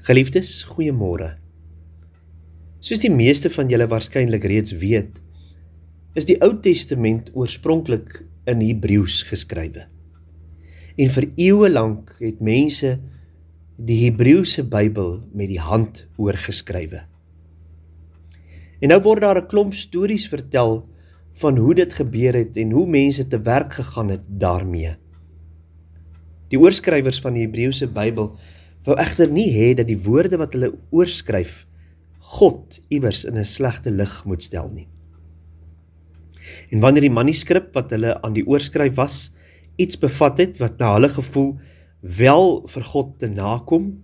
Geliefdes, goeiemôre. Soos die meeste van julle waarskynlik reeds weet, is die Ou Testament oorspronklik in Hebreëus geskrywe. En vir eeue lank het mense die Hebreëse Bybel met die hand oorgeskrywe. En nou word daar 'n klomp stories vertel van hoe dit gebeur het en hoe mense te werk gegaan het daarmee. Die oorskrywers van die Hebreëse Bybel wou egter nie hê dat die woorde wat hulle oorskryf God iewers in 'n slegte lig moet stel nie. En wanneer die manuskrip wat hulle aan die oorskryf was, iets bevat het wat na hulle gevoel wel vir God te nakom,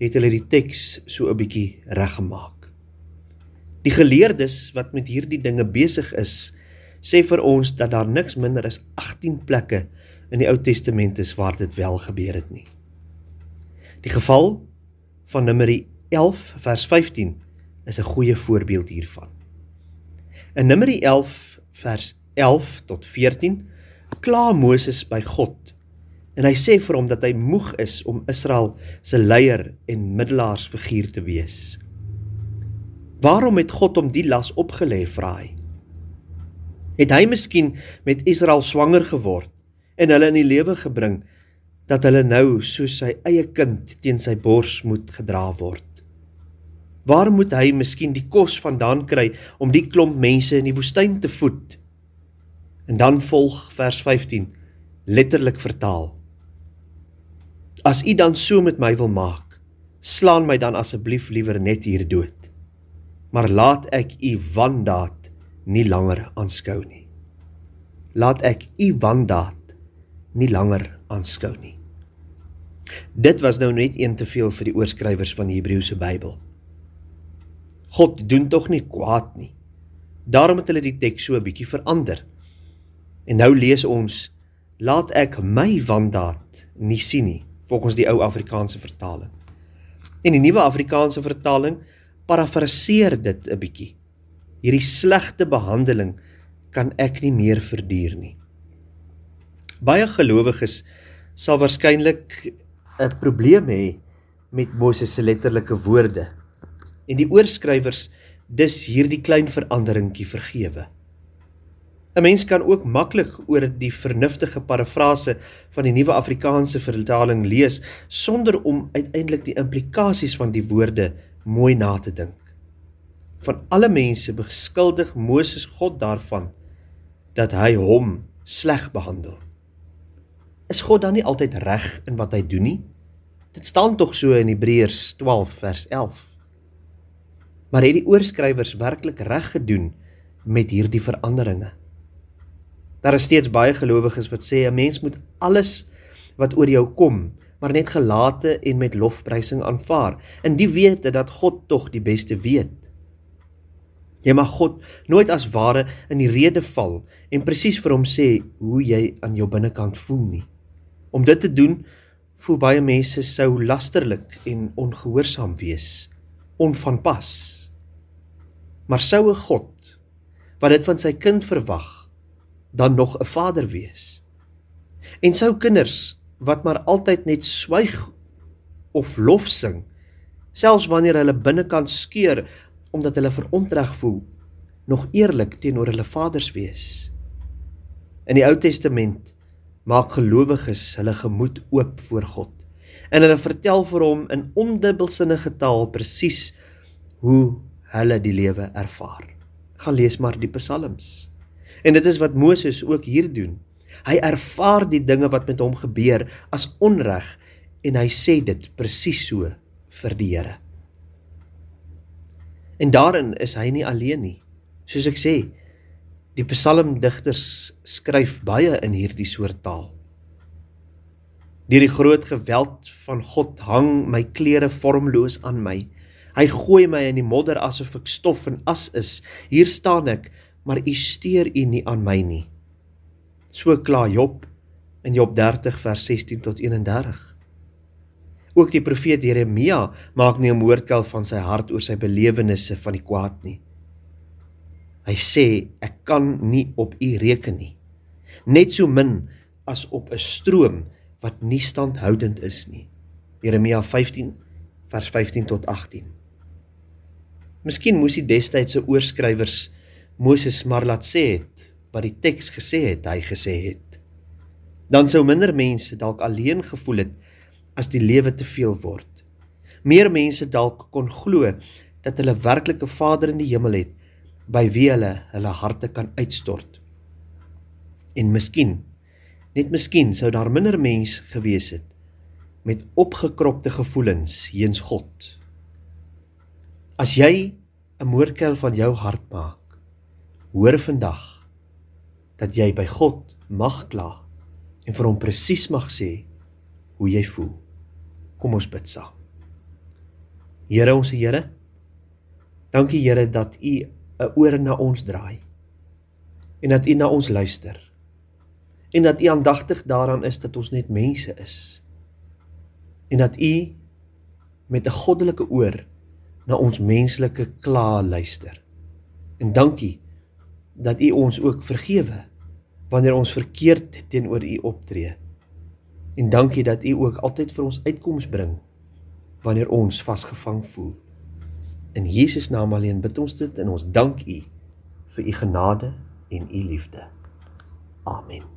het hulle die teks so 'n bietjie reggemaak. Die geleerdes wat met hierdie dinge besig is, sê vir ons dat daar niks minder as 18 plekke in die Ou Testament is waar dit wel gebeur het nie. Die geval van Numeri 11 vers 15 is 'n goeie voorbeeld hiervan. In Numeri 11 vers 11 tot 14 kla Moses by God en hy sê vir hom dat hy moeg is om Israel se leier en middelaarsfiguur te wees. Waarom het God hom die las opgelê, vra hy? Het hy miskien met Israel swanger geword en hulle in die lewe gebring dat hulle nou soos sy eie kind teen sy bors moet gedra word. Waar moet hy miskien die kos vandaan kry om die klomp mense in die woestyn te voed? En dan volg vers 15 letterlik vertaal. As u dan so met my wil maak, slaan my dan asseblief liewer net hier dood. Maar laat ek u wandaad nie langer aanskou nie. Laat ek u wandaad nie langer aanskou nie. Dit was nou net een te veel vir die oorskrywers van die Hebreëse Bybel. God doen tog nie kwaad nie. Daarom het hulle die teks so 'n bietjie verander. En nou lees ons: Laat ek my wandaad nie sien nie, volgens die ou Afrikaanse vertaling. En die nuwe Afrikaanse vertaling parafraseer dit 'n bietjie. Hierdie slegte behandeling kan ek nie meer verduur nie. Baie gelowiges sal waarskynlik 'n probleem hê met Moses se letterlike woorde. En die oorskrywers dis hierdie klein veranderingkie vergewe. 'n Mens kan ook maklik oor die vernuftige parafrase van die nuwe Afrikaanse vertaling lees sonder om uiteindelik die implikasies van die woorde mooi na te dink. Van alle mense beskuldig Moses God daarvan dat hy hom sleg behandel. Is God dan nie altyd reg in wat hy doen nie? Dit staan tog so in Hebreërs 12 vers 11. Maar het die oorskrywers werklik reg gedoen met hierdie veranderinge? Daar is steeds baie gelowiges wat sê 'n mens moet alles wat oor jou kom, maar net gelate en met lofprysing aanvaar. In die wete dat God tog die beste weet. Jy mag God nooit as ware in die rede val en presies vir hom sê hoe jy aan jou binnekant voel nie. Om dit te doen, voel baie mense sou lasterlik en ongehoorsaam wees, onvanpas. Maar sou 'n God wat dit van sy kind verwag, dan nog 'n vader wees? En sou kinders wat maar altyd net swyg of lof sing, selfs wanneer hulle binnekant skeur omdat hulle verontreg voel, nog eerlik teenoor hulle vaders wees? In die Ou Testament maak gelowiges hulle gemoed oop voor God. En hulle vertel vir hom in ondubbelsinnige taal presies hoe hulle die lewe ervaar. Gaan lees maar die psalms. En dit is wat Moses ook hier doen. Hy ervaar die dinge wat met hom gebeur as onreg en hy sê dit presies so vir die Here. En daarin is hy nie alleen nie. Soos ek sê, Die psalmdigters skryf baie in hierdie soort taal. Deur die groot geweld van God hang my klere vormloos aan my. Hy gooi my in die modder asof ek stof en as is. Hier staan ek, maar u steur u nie aan my nie. So kla Job in Job 30 vers 16 tot 31. Ook die profeet Jeremia maak nie 'n moordkuil van sy hart oor sy belewennisse van die kwaad nie. Hy sê ek kan nie op u reken nie. Net so min as op 'n stroom wat nie standhoudend is nie. Jeremia 15 vers 15 tot 18. Miskien moes die destydse oorskrywers Moses maar laat sê het wat die teks gesê het hy gesê het. Dan sou minder mense dalk alleen gevoel het as die lewe te veel word. Meer mense dalk kon glo dat hulle werklike Vader in die hemel het by wie hulle hulle harte kan uitstort. En miskien, net miskien sou daar minder mense gewees het met opgekropte gevoelens heens God. As jy 'n moordkel van jou hart maak, hoor vandag dat jy by God mag kla en vir hom presies mag sê hoe jy voel. Kom ons bid saam. Here ons Here, dankie Here dat U 'n oor na ons draai en dat U na ons luister en dat U aandagtig daaraan is dat ons net mense is en dat U met 'n goddelike oor na ons menslike kla luister. En dankie dat U ons ook vergewe wanneer ons verkeerd teenoor U optree. En dankie dat U ook altyd vir ons uitkoms bring wanneer ons vasgevang voel. In Jesus naam alleen bid ons dit en ons dank U vir U genade en U liefde. Amen.